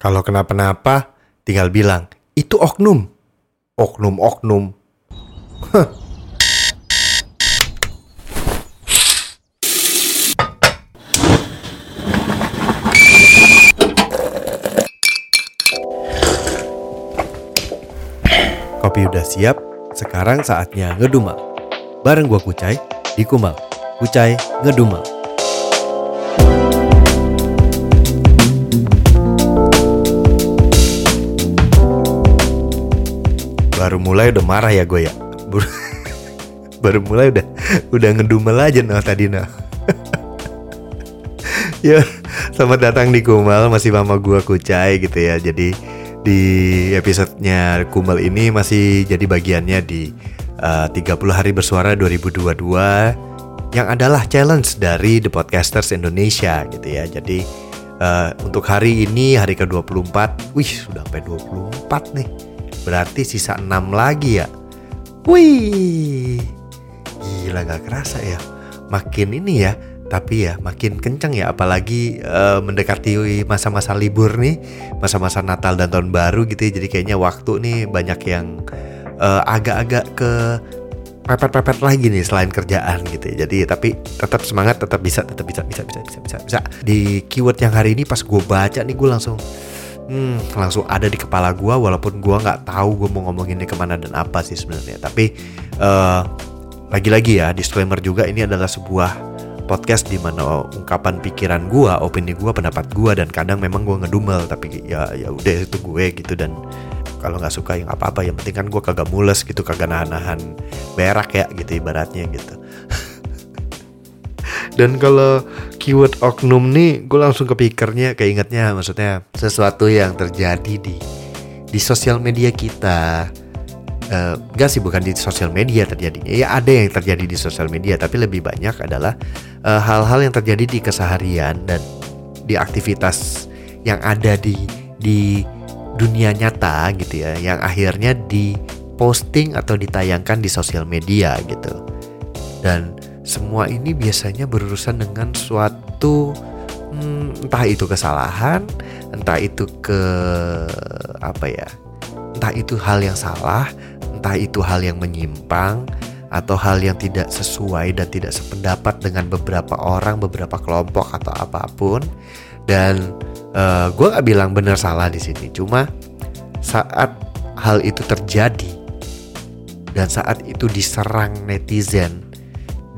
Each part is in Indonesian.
Kalau kenapa-napa, tinggal bilang, itu oknum. Oknum-oknum. Heh. Kopi udah siap, sekarang saatnya ngedumel. Bareng gua Kucai, di Kumal. Kucai ngedumel. Baru mulai udah marah ya gue ya. Baru- mulai udah udah ngedumel aja nah tadi nah. ya, selamat datang di Kumal masih mama gua Kucai gitu ya. Jadi di episodenya Kumal ini masih jadi bagiannya di eh, 30 hari bersuara 2022 yang adalah challenge dari The Podcasters Indonesia gitu ya. Jadi eh, untuk hari ini hari ke-24, wih sudah sampai 24 nih. Berarti sisa 6 lagi ya. Wih. Gila gak kerasa ya. Makin ini ya, tapi ya makin kenceng ya apalagi eh, mendekati masa-masa libur nih, masa-masa Natal dan Tahun Baru gitu ya. Jadi kayaknya waktu nih banyak yang eh, agak-agak ke pepet-pepet lagi nih selain kerjaan gitu ya. Jadi tapi tetap semangat, tetap bisa, tetap bisa, bisa, bisa, bisa, bisa, bisa. Di keyword yang hari ini pas gue baca nih gue langsung hmm, langsung ada di kepala gue walaupun gue nggak tahu gue mau ngomonginnya ke mana dan apa sih sebenarnya. Tapi eh, lagi-lagi ya disclaimer juga ini adalah sebuah podcast di mana ungkapan pikiran gue, opini gue, pendapat gue dan kadang memang gue ngedumel tapi ya ya udah itu gue gitu dan kalau nggak suka yang apa-apa yang penting kan gue kagak mules gitu kagak nahan-nahan berak ya gitu ibaratnya gitu dan kalau keyword oknum nih gue langsung kepikirnya keingetnya maksudnya sesuatu yang terjadi di di sosial media kita. Eh, enggak sih bukan di sosial media terjadinya. Ya ada yang terjadi di sosial media tapi lebih banyak adalah eh, hal-hal yang terjadi di keseharian dan di aktivitas yang ada di di dunia nyata gitu ya yang akhirnya diposting atau ditayangkan di sosial media gitu. Dan semua ini biasanya berurusan dengan suatu hmm, entah itu kesalahan entah itu ke apa ya entah itu hal yang salah entah itu hal yang menyimpang atau hal yang tidak sesuai dan tidak sependapat dengan beberapa orang, beberapa kelompok atau apa pun. Dan gue gak bilang benar salah di sini, cuma saat hal itu terjadi dan saat itu diserang netizen,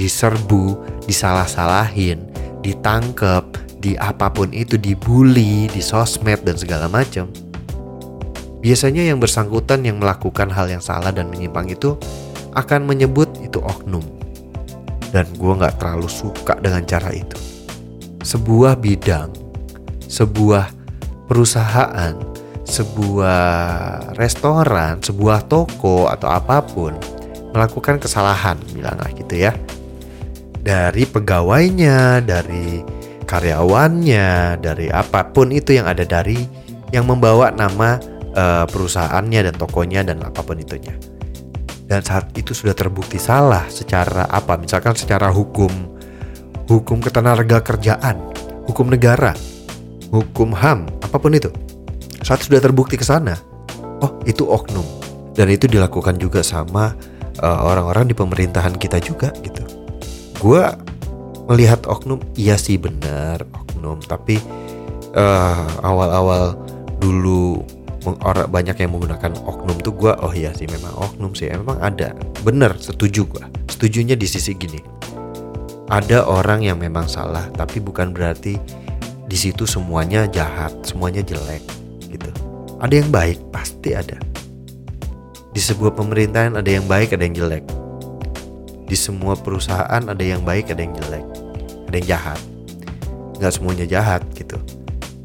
diserbu, disalah-salahin, ditangkep, di apa pun itu dibully, di sosmed dan segala macam Biasanya yang bersangkutan yang melakukan hal yang salah dan menyimpang itu akan menyebut itu oknum. Dan gue gak terlalu suka dengan cara itu. Sebuah bidang, sebuah perusahaan, sebuah restoran, sebuah toko atau apa pun melakukan kesalahan, bilanglah gitu ya. Dari pegawainya, dari karyawannya, dari apa pun itu yang ada dari yang membawa nama eh, perusahaannya dan tokonya dan apa pun itunya. Dan saat itu sudah terbukti salah secara apa? Misalkan secara hukum, hukum ketenaga kerjaan, hukum negara, hukum HAM, apa pun itu. Saat sudah terbukti ke sana, oh itu oknum. Dan itu dilakukan juga sama eh, orang-orang di pemerintahan kita juga gitu. Gua melihat oknum, iya sih benar oknum, tapi eh, awal-awal dulu orang banyak yang menggunakan oknum tuh gua oh iya sih memang oknum sih memang ada. Bener setuju gua. Setujunya di sisi gini. Ada orang yang memang salah tapi bukan berarti di situ semuanya jahat semuanya jelek gitu. Ada yang baik pasti ada. Di sebuah pemerintahan ada yang baik ada yang jelek di semua perusahaan ada yang baik ada yang jelek ada yang jahat. Nggak semuanya jahat gitu.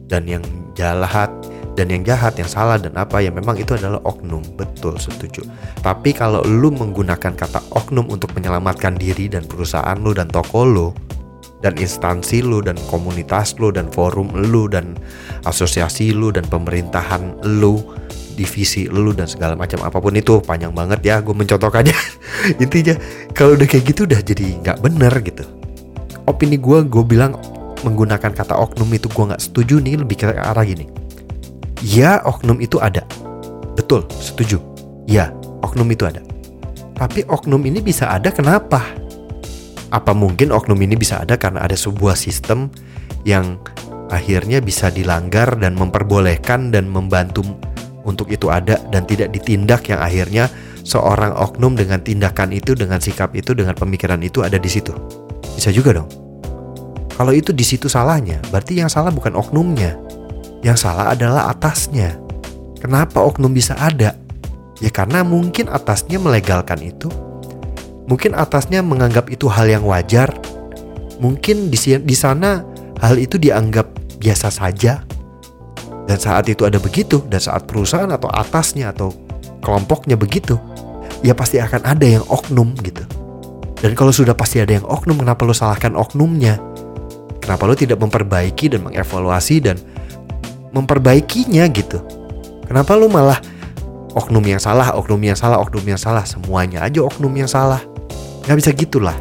Dan yang jahat dan yang jahat yang salah dan apa ya memang itu adalah oknum. Betul setuju. Tapi kalau lu menggunakan kata oknum untuk menyelamatkan diri dan perusahaan lu dan toko lu dan instansi lu dan komunitas lu dan forum lu dan asosiasi lu dan pemerintahan lu divisi lu dan segala macam apa pun itu panjang banget ya gue mencontohkannya intinya kalau udah kayak gitu udah jadi nggak bener gitu opini gue gue bilang menggunakan kata oknum itu gue nggak setuju nih lebih ke arah gini Ya, oknum itu ada. Betul, setuju. Ya, oknum itu ada. Tapi oknum ini bisa ada kenapa? Apa mungkin oknum ini bisa ada karena ada sebuah sistem yang akhirnya bisa dilanggar dan memperbolehkan dan membantu untuk itu ada dan tidak ditindak yang akhirnya seorang oknum dengan tindakan itu, dengan sikap itu, dengan pemikiran itu ada di situ. Bisa juga dong. Kalau itu di situ salahnya, berarti yang salah bukan oknumnya. Yang salah adalah atasnya. Kenapa oknum bisa ada? Ya karena mungkin atasnya melegalkan itu. Mungkin atasnya menganggap itu hal yang wajar. Mungkin di, sana hal itu dianggap biasa saja. Dan saat itu ada begitu, dan saat perusahaan atau atasnya atau kelompoknya begitu, ya pasti akan ada yang oknum gitu. Dan kalau sudah pasti ada yang oknum, kenapa lo salahkan oknumnya? Kenapa lo tidak memperbaiki dan mengevaluasi dan memperbaikinya gitu? Kenapa lo malah oknum yang salah, oknum yang salah, oknum yang salah, semuanya aja oknum yang salah? Gak bisa gitulah.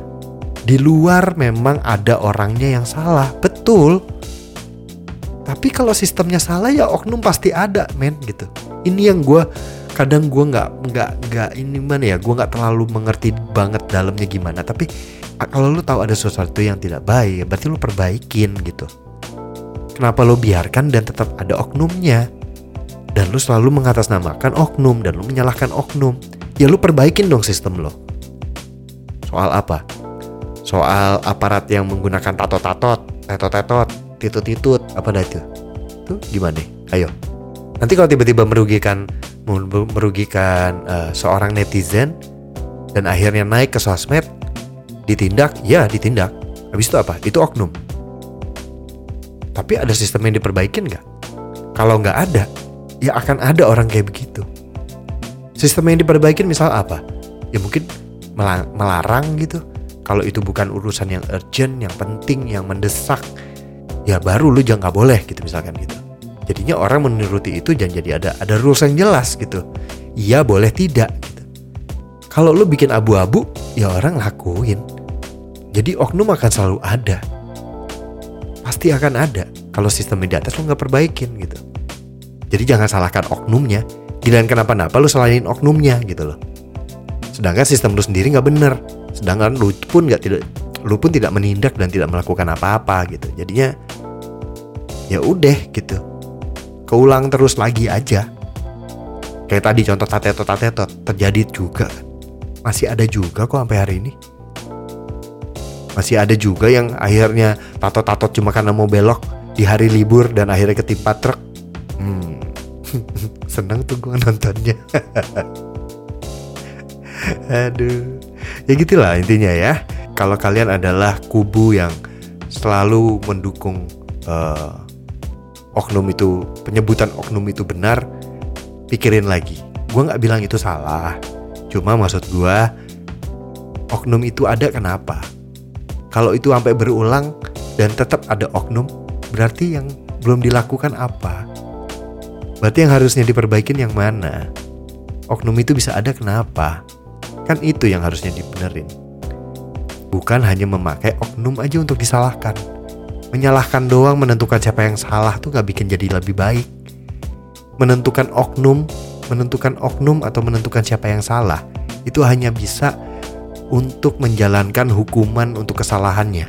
Di luar memang ada orangnya yang salah, betul. Tapi kalau sistemnya salah ya oknum pasti ada, men gitu. Ini yang gue kadang gue nggak nggak nggak ini mana ya gue nggak terlalu mengerti banget dalamnya gimana. Tapi kalau lu tahu ada sesuatu yang tidak baik berarti lu perbaikin gitu. Kenapa lu biarkan dan tetap ada oknumnya? Dan lu selalu mengatasnamakan oknum dan lu menyalahkan oknum. Ya lu perbaikin dong sistem lo soal apa? Soal aparat yang menggunakan tato-tatot tetot-tetot titut-titut apa dah itu? Tuh gimana ayo. Nanti kalau tiba-tiba merugikan merugikan uh, seorang netizen dan akhirnya naik ke sosmed ditindak ya ditindak. Habis itu apa? Itu oknum. Tapi ada sistem yang diperbaikin nggak? Kalau nggak ada ya akan ada orang kayak begitu. Sistem yang diperbaikin misal apa? Ya mungkin melarang gitu. Kalau itu bukan urusan yang urgent yang penting yang mendesak ya baru lu jangan boleh gitu misalkan gitu. Jadinya orang menuruti itu jangan jadi ada ada rules yang jelas gitu. Iya boleh tidak gitu. Kalau lu bikin abu-abu ya orang lakuin. Jadi oknum akan selalu ada. Pasti akan ada. Kalau sistem di atas lu nggak perbaikin gitu. Jadi jangan salahkan oknumnya. Giliran kenapa-napa lu salahin oknumnya gitu loh. Sedangkan sistem lu sendiri nggak bener. Sedangkan lu pun nggak tidak lu pun tidak menindak dan tidak melakukan apa-apa gitu jadinya ya udah gitu keulang terus lagi aja. Kayak tadi contoh tatetot tatetot terjadi juga. Masih ada juga kok sampai hari ini. Masih ada juga yang akhirnya tato-tato cuma karena mau belok di hari libur dan akhirnya ketimpa truk. Hmm. Seneng tuh gue nontonnya. Aduh. Ya gitulah intinya ya. Kalau kalian adalah kubu yang selalu mendukung uh, oknum itu penyebutan oknum itu benar pikirin lagi. Gue nggak bilang itu salah. Cuma maksud gue oknum itu ada kenapa? Kalau itu sampai berulang dan tetap ada oknum berarti yang belum dilakukan apa? Berarti yang harusnya diperbaikin yang mana? Oknum itu bisa ada kenapa? Kan itu yang harusnya dibenerin bukan hanya memakai oknum aja untuk disalahkan Menyalahkan doang menentukan siapa yang salah tuh gak bikin jadi lebih baik. Menentukan oknum, menentukan oknum atau menentukan siapa yang salah itu hanya bisa untuk menjalankan hukuman untuk kesalahannya.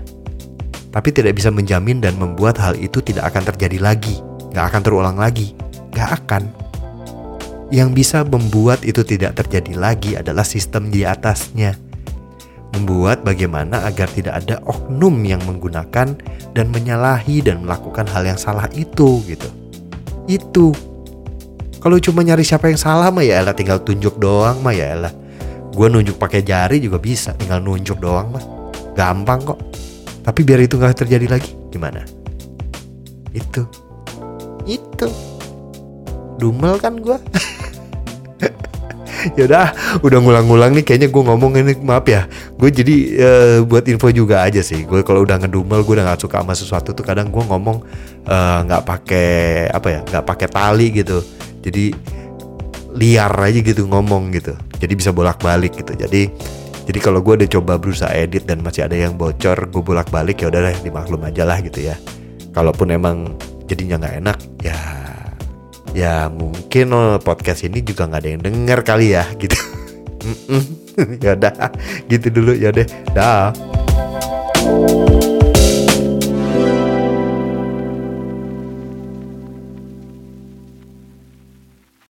Tapi tidak bisa menjamin dan membuat hal itu tidak akan terjadi lagi, gak akan terulang lagi, gak akan. Yang bisa membuat itu tidak terjadi lagi adalah sistem di atasnya membuat bagaimana agar tidak ada oknum yang menggunakan dan menyalahi dan melakukan hal yang salah itu gitu. Itu. Kalau cuma nyari siapa yang salah mah ya elah tinggal tunjuk doang mah ya elah. Gue nunjuk pakai jari juga bisa, tinggal nunjuk doang mah. Gampang kok. Tapi biar itu nggak terjadi lagi, gimana? Itu. Itu. Dumel kan gue. Yaudah, udah ngulang-ngulang nih kayaknya gue ngomong ini maaf ya. Gue jadi uh, buat info juga aja sih. Gue kalau udah ngedumel gue udah gak suka sama sesuatu tuh kadang gue ngomong eh, nggak uh, pakai apa ya nggak pakai tali gitu. Jadi liar aja gitu ngomong gitu. Jadi bisa bolak-balik gitu. Jadi jadi kalau gue udah coba berusaha edit dan masih ada yang bocor gue bolak-balik ya udah deh dimaklum aja lah gitu ya. Kalaupun emang jadinya nggak enak ya ya mungkin oh, podcast ini juga nggak ada yang denger kali ya gitu. Ya udah gitu dulu ya deh dah